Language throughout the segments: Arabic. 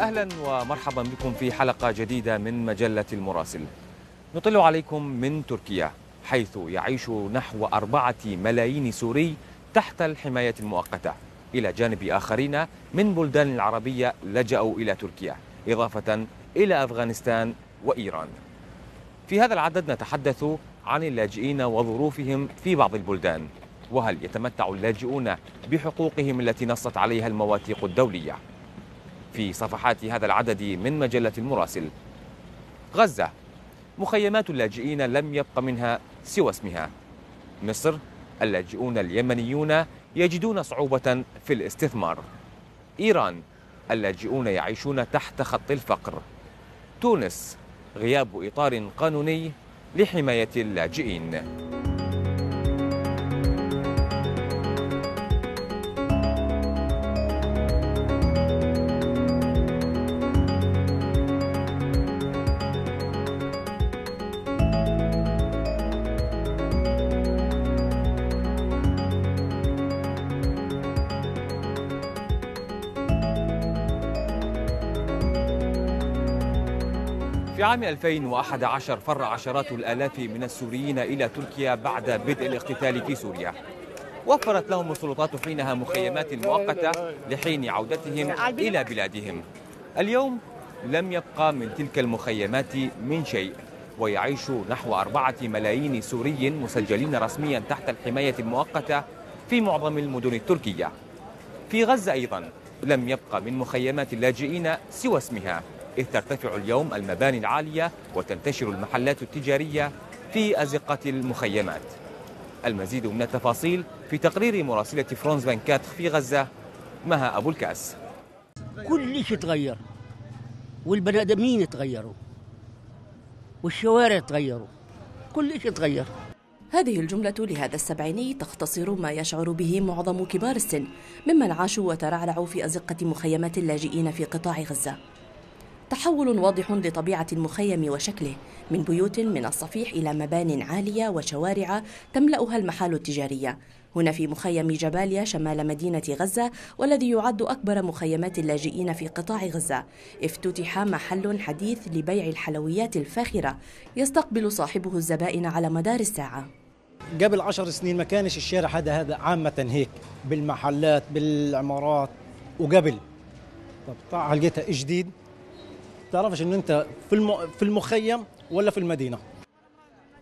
أهلا ومرحبا بكم في حلقة جديدة من مجلة المراسل. نطل عليكم من تركيا حيث يعيش نحو أربعة ملايين سوري تحت الحماية المؤقتة. إلى جانب آخرين من بلدان العربية لجأوا إلى تركيا إضافة إلى أفغانستان وإيران. في هذا العدد نتحدث عن اللاجئين وظروفهم في بعض البلدان وهل يتمتع اللاجئون بحقوقهم التي نصت عليها المواثيق الدولية؟ في صفحات هذا العدد من مجلة المراسل. غزة. مخيمات اللاجئين لم يبق منها سوى اسمها. مصر. اللاجئون اليمنيون يجدون صعوبة في الاستثمار. إيران. اللاجئون يعيشون تحت خط الفقر. تونس. غياب إطار قانوني لحماية اللاجئين. في عام 2011 فر عشرات الآلاف من السوريين إلى تركيا بعد بدء الاقتتال في سوريا. وفرت لهم السلطات حينها مخيمات مؤقتة لحين عودتهم إلى بلادهم. اليوم لم يبقى من تلك المخيمات من شيء ويعيش نحو أربعة ملايين سوري مسجلين رسميا تحت الحماية المؤقتة في معظم المدن التركية. في غزة أيضا لم يبقى من مخيمات اللاجئين سوى اسمها. إذ ترتفع اليوم المباني العالية وتنتشر المحلات التجارية في أزقة المخيمات. المزيد من التفاصيل في تقرير مراسلة فرونز بانكات في غزة مها أبو الكأس. كل شيء تغير والبني آدمين تغيروا والشوارع تغيروا كل شيء تغير. هذه الجملة لهذا السبعيني تختصر ما يشعر به معظم كبار السن ممن عاشوا وترعرعوا في أزقة مخيمات اللاجئين في قطاع غزة. تحول واضح لطبيعة المخيم وشكله. من بيوت من الصفيح إلى مبان عالية وشوارع تملأها المحال التجارية. هنا في مخيم جباليا شمال مدينة غزة والذي يعد أكبر مخيمات اللاجئين في قطاع غزة. افتتح محل حديث لبيع الحلويات الفاخرة. يستقبل صاحبه الزبائن على مدار الساعة. قبل عشر سنين ما كانش الشارع هذا هذا عامة هيك بالمحلات بالعمارات وقبل. طب طلع لقيتها جديد؟ تعرفش ان أنت في. في المخيم ولا في المدينة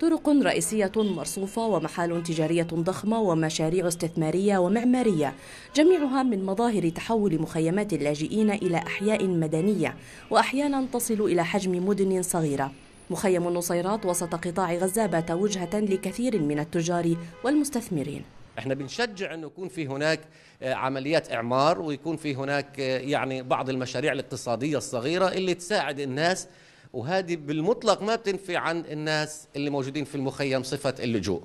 طرق رئيسية مرصوفة ومحال تجارية ضخمة ومشاريع استثمارية ومعمارية جميعها من مظاهر تحول مخيمات اللاجئين إلى أحياء مدنية وأحيانا تصل إلى حجم مدن صغيرة مخيم النصيرات وسط قطاع غزة بات وجهة لكثير من التجار والمستثمرين إحنا بنشجع إنه يكون في هناك عمليات إعمار ويكون في هناك يعني بعض المشاريع الاقتصادية الصغيرة اللي تساعد الناس وهذه بالمطلق ما بتنفي عن الناس اللي موجودين في المخيم صفة اللجوء.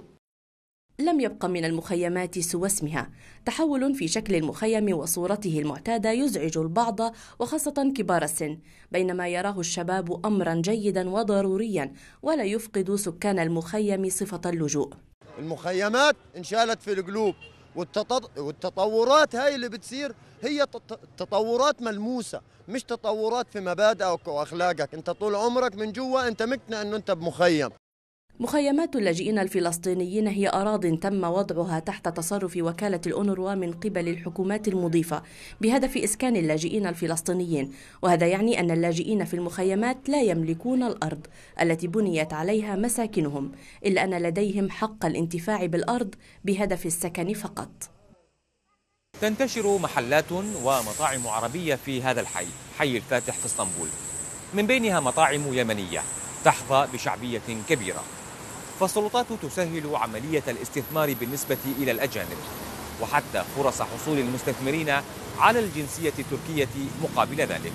لم يبق من المخيمات سوى اسمها. تحول في شكل المخيم وصورته المعتادة يزعج البعض وخاصة كبار السن. بينما يراه الشباب امرا جيدا وضروريا ولا يفقد سكان المخيم صفة اللجوء. المخيمات انشالت في القلوب والتطورات هاي اللي بتصير هي تطورات ملموسة مش تطورات في مبادئك وأخلاقك. أنت طول عمرك من جوا أنت مقتنع أنه أنت بمخيم. مخيمات اللاجئين الفلسطينيين هي أراض تم وضعها تحت تصرف وكالة الأونروا من قبل الحكومات المضيفة بهدف إسكان اللاجئين الفلسطينيين. وهذا يعني أن اللاجئين في المخيمات لا يملكون الأرض التي بنيت عليها مساكنهم إلا أن لديهم حق الانتفاع بالأرض بهدف السكن فقط. تنتشر محلات ومطاعم عربية في هذا الحي حي الفاتح في إسطنبول. من بينها مطاعم يمنية تحظى بشعبية كبيرة. فالسلطات تسهل عملية الاستثمار بالنسبة إلى الأجانب وحتى فرص حصول المستثمرين على الجنسية التركية مقابل ذلك.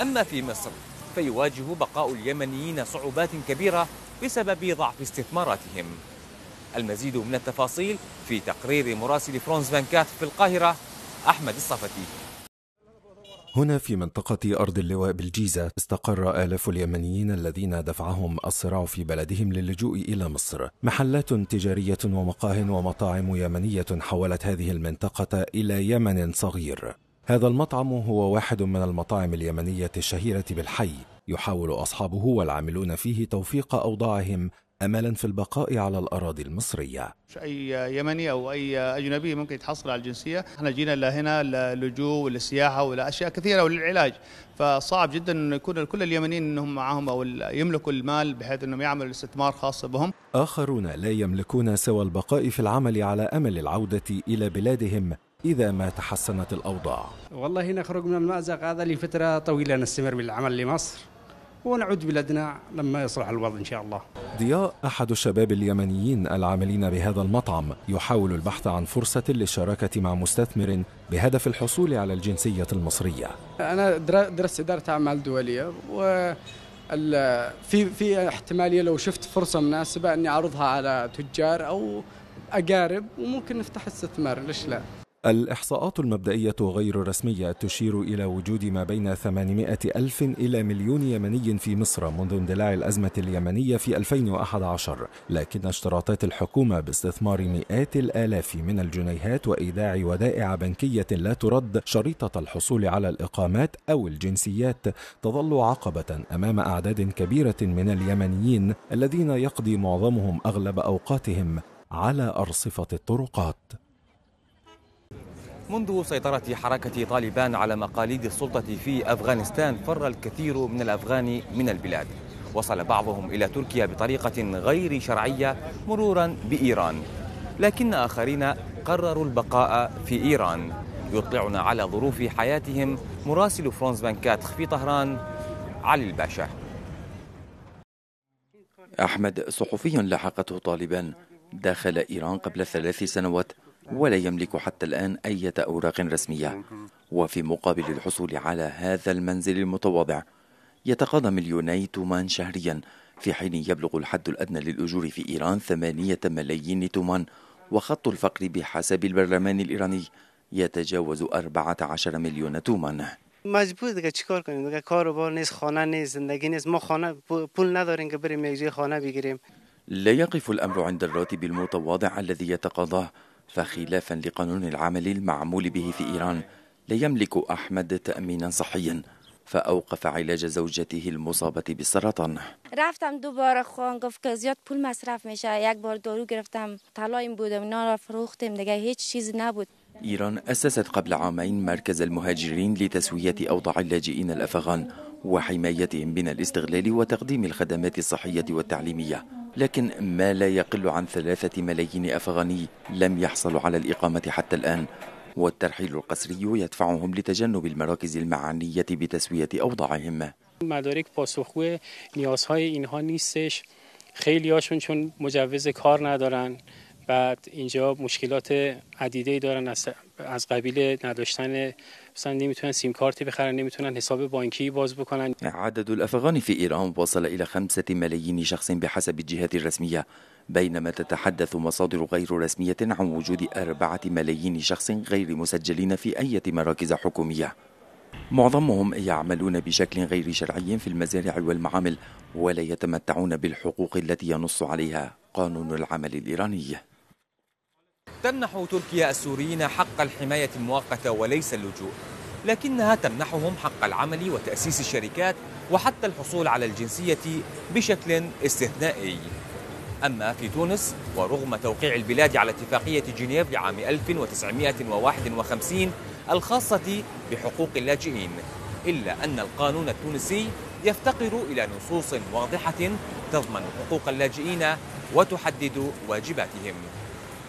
أما في مصر فيواجه بقاء اليمنيين صعوبات كبيرة بسبب ضعف استثماراتهم. المزيد من التفاصيل في تقرير مراسل فرونز فانكات في القاهرة أحمد الصفتي هنا في منطقة أرض اللواء بالجيزة استقر آلاف اليمنيين الذين دفعهم الصراع في بلدهم للجوء إلى مصر. محلات تجارية ومقاه ومطاعم يمنية حولت هذه المنطقة إلى يمن صغير. هذا المطعم هو واحد من المطاعم اليمنية الشهيرة بالحي. يحاول أصحابه والعاملون فيه توفيق أوضاعهم املا في البقاء على الأراضي المصرية. أي يمني أو أي أجنبي ممكن يتحصل على الجنسية، إحنا جينا لهنا للجوء وللسياحه ولاشياء كثيرة وللعلاج، فصعب جدا إنه يكون كل اليمنيين إنهم معهم أو يملكوا المال بحيث إنهم يعملوا استثمار خاص بهم. آخرون لا يملكون سوى البقاء في العمل على أمل العودة إلى بلادهم إذا ما تحسنت الأوضاع والله نخرج من المأزق هذا لفترة طويلة نستمر بالعمل لمصر ونعود بلادنا لما يصلح الوضع إن شاء الله ضياء أحد الشباب اليمنيين العاملين بهذا المطعم يحاول البحث عن فرصة للشراكة مع مستثمر بهدف الحصول على الجنسية المصرية أنا درست إدارة أعمال دولية و في في احتمالية لو شفت فرصة مناسبة أني أعرضها على تجار أو أقارب وممكن نفتح استثمار ليش لا؟ الإحصاءات المبدئية غير الرسمية تشير إلى وجود ما بين 800 ألف إلى مليون يمني في مصر منذ اندلاع الأزمة اليمنية في 2011 لكن اشتراطات الحكومة باستثمار مئات الآلاف من الجنيهات وإيداع ودائع بنكية لا ترد شريطة الحصول على الإقامات أو الجنسيات تظل عقبة أمام أعداد كبيرة من اليمنيين الذين يقضي معظمهم أغلب أوقاتهم على أرصفة الطرقات. منذ سيطرة حركة طالبان على مقاليد السلطة في أفغانستان فر الكثير من الأفغان من البلاد. وصل بعضهم إلى تركيا بطريقة غير شرعية مرورا بإيران. لكن آخرين قرروا البقاء في إيران. يطلعنا على ظروف حياتهم مراسل فرونز بانكاتخ في طهران علي الباشا. أحمد صحفي لحقته طالبان داخل إيران قبل ثلاث سنوات. ولا يملك حتى الآن أي أوراق رسمية. وفي مقابل الحصول على هذا المنزل المتواضع يتقاضى مليوني تومان شهريا في حين يبلغ الحد الأدنى للأجور في إيران ثمانية ملايين تومان وخط الفقر بحسب البرلمان الإيراني يتجاوز 14 مليون تومان. مجبور دیگه چیکار کنیم؟ دیگه کار و بار نیست خانه نیست زندگی نیست. ما خانه پول نداریم که بریم یک خانه بگیریم. لا يقف الأمر عند الراتب المتواضع الذي يتقاضاه. فخلافا لقانون العمل المعمول به في إيران لا يملك أحمد تأمينا صحيا فأوقف علاج زوجته المصابة بالسرطان رفتم دوباره خواهان گفت که زیاد پول مصرف میشه. یک بار دارو گرفتم. طلایم بودم. اینا را فروختم دیگه. هیچ چیز نبود. إيران أسست قبل عامين مركز المهاجرين لتسوية أوضاع اللاجئين الأفغان وحمايتهم من الاستغلال وتقديم الخدمات الصحية والتعليمية. لكن ما لا يقل عن ثلاثة ملايين أفغاني لم يحصلوا على الإقامة حتى الآن والترحيل القسري يدفعهم لتجنب المراكز المعنية بتسوية أوضاعهم. مدارک پاسخگو نیازهای اینها نیستش. خیلی هاشون چون مجوز کار ندارن. بعد اینجا مشکلات عدیده دارن. از قبیل نداشتن مثلا نمیتونن سیم کارتی بخرن نمیتونن حساب بانکی باز بکنن. عدد الأفغان في إيران وصل إلى خمسة ملايين شخص بحسب الجهات الرسمية بينما تتحدث مصادر غير رسمية عن وجود أربعة ملايين شخص غير مسجلين في أي مراكز حكومية. معظمهم يعملون بشكل غير شرعي في المزارع والمعامل ولا يتمتعون بالحقوق التي ينص عليها قانون العمل الإيراني. تمنح تركيا السوريين حق الحماية المؤقتة وليس اللجوء لكنها تمنحهم حق العمل وتأسيس الشركات وحتى الحصول على الجنسية بشكل استثنائي. أما في تونس ورغم توقيع البلاد على اتفاقية جنيف لعام 1951 الخاصة بحقوق اللاجئين إلا أن القانون التونسي يفتقر إلى نصوص واضحة تضمن حقوق اللاجئين وتحدد واجباتهم.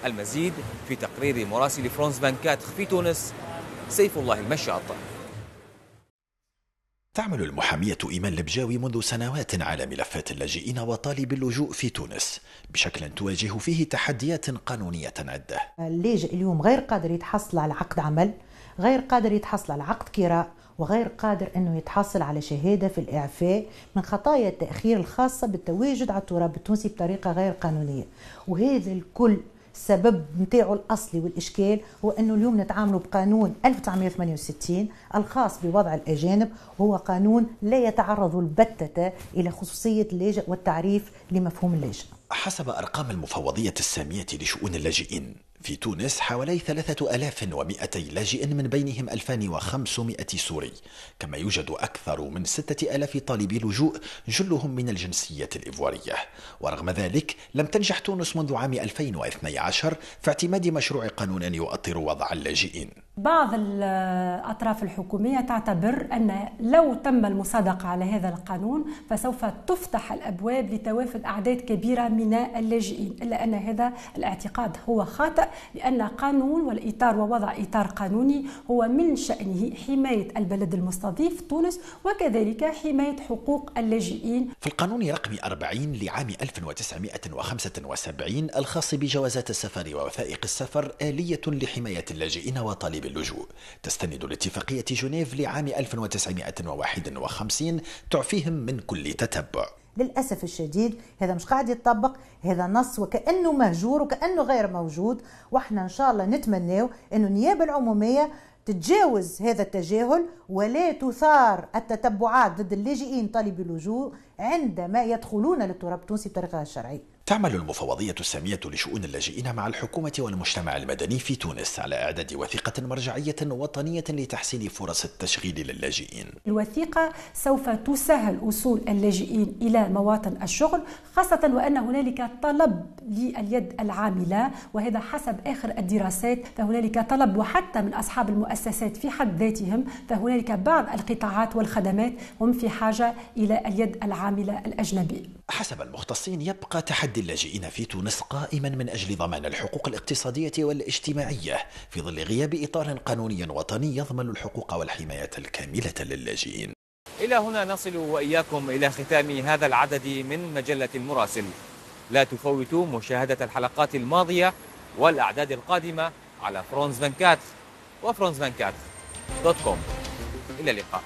المزيد في تقرير مراسل France vingt-quatre في تونس سيف الله المشاط. تعمل المحامية إيمان البجاوي منذ سنوات على ملفات اللاجئين وطالبي اللجوء في تونس بشكل تواجه فيه تحديات قانونية عدة. اللاجئ اليوم غير قادر يتحصل على عقد عمل غير قادر يتحصل على عقد كراء وغير قادر إنه يتحصل على شهادة في الإعفاء من خطايا التأخير الخاصة بالتواجد على التراب التونسي بطريقة غير قانونية. وهذا الكل السبب نتاعو الأصلي والإشكال هو أنه اليوم نتعاملوا بقانون 1968 الخاص بوضع الأجانب وهو قانون لا يتعرض البتة إلى خصوصية اللاجئ والتعريف لمفهوم اللاجئ. حسب أرقام المفوضية السامية لشؤون اللاجئين في تونس حوالي 3200 لاجئ من بينهم 2500 سوري كما يوجد أكثر من 6000 طالبي لجوء جلهم من الجنسية الإيفوارية ورغم ذلك لم تنجح تونس منذ عام 2012 في اعتماد مشروع قانون يؤطر وضع اللاجئين. بعض الأطراف الحكومية تعتبر أن لو تم المصادقة على هذا القانون فسوف تفتح الأبواب لتوافد أعداد كبيرة من اللاجئين إلا أن هذا الاعتقاد هو خاطئ لأن قانون والإطار ووضع إطار قانوني هو من شأنه حماية البلد المستضيف تونس وكذلك حماية حقوق اللاجئين. في القانون رقم 40 لعام 1975 الخاص بجوازات السفر ووثائق السفر آلية لحماية اللاجئين وطالب اللجوء. تستند لاتفاقية جنيف لعام 1951 تعفيهم من كل تتبع. للأسف الشديد هذا مش قاعد يتطبق هذا نص وكأنه مهجور وكأنه غير موجود وإحنا إن شاء الله نتمناه أنه النيابة العمومية تتجاوز هذا التجاهل ولا تثار التتبعات ضد اللاجئين طالبي اللجوء عندما يدخلون للتراب التونسي بطريقة شرعية. تعمل المفوضية السامية لشؤون اللاجئين مع الحكومة والمجتمع المدني في تونس على إعداد وثيقة مرجعية وطنية لتحسين فرص التشغيل للاجئين. الوثيقة سوف تسهل وصول اللاجئين إلى مواطن الشغل خاصة وأن هنالك طلب لليد العاملة وهذا حسب آخر الدراسات فهنالك طلب وحتى من أصحاب المؤسسات في حد ذاتهم فهنالك بعض القطاعات والخدمات هم في حاجة إلى اليد العاملة الأجنبية. حسب المختصين يبقى تحدي اللاجئين في تونس قائما من أجل ضمان الحقوق الاقتصادية والاجتماعية في ظل غياب إطار قانوني وطني يضمن الحقوق والحماية الكاملة للاجئين. إلى هنا نصل وإياكم إلى ختام هذا العدد من مجلة المراسل. لا تفوتوا مشاهدة الحلقات الماضية والأعداد القادمة على France vingt-quatre و France vingt-quatre dot com. إلى اللقاء.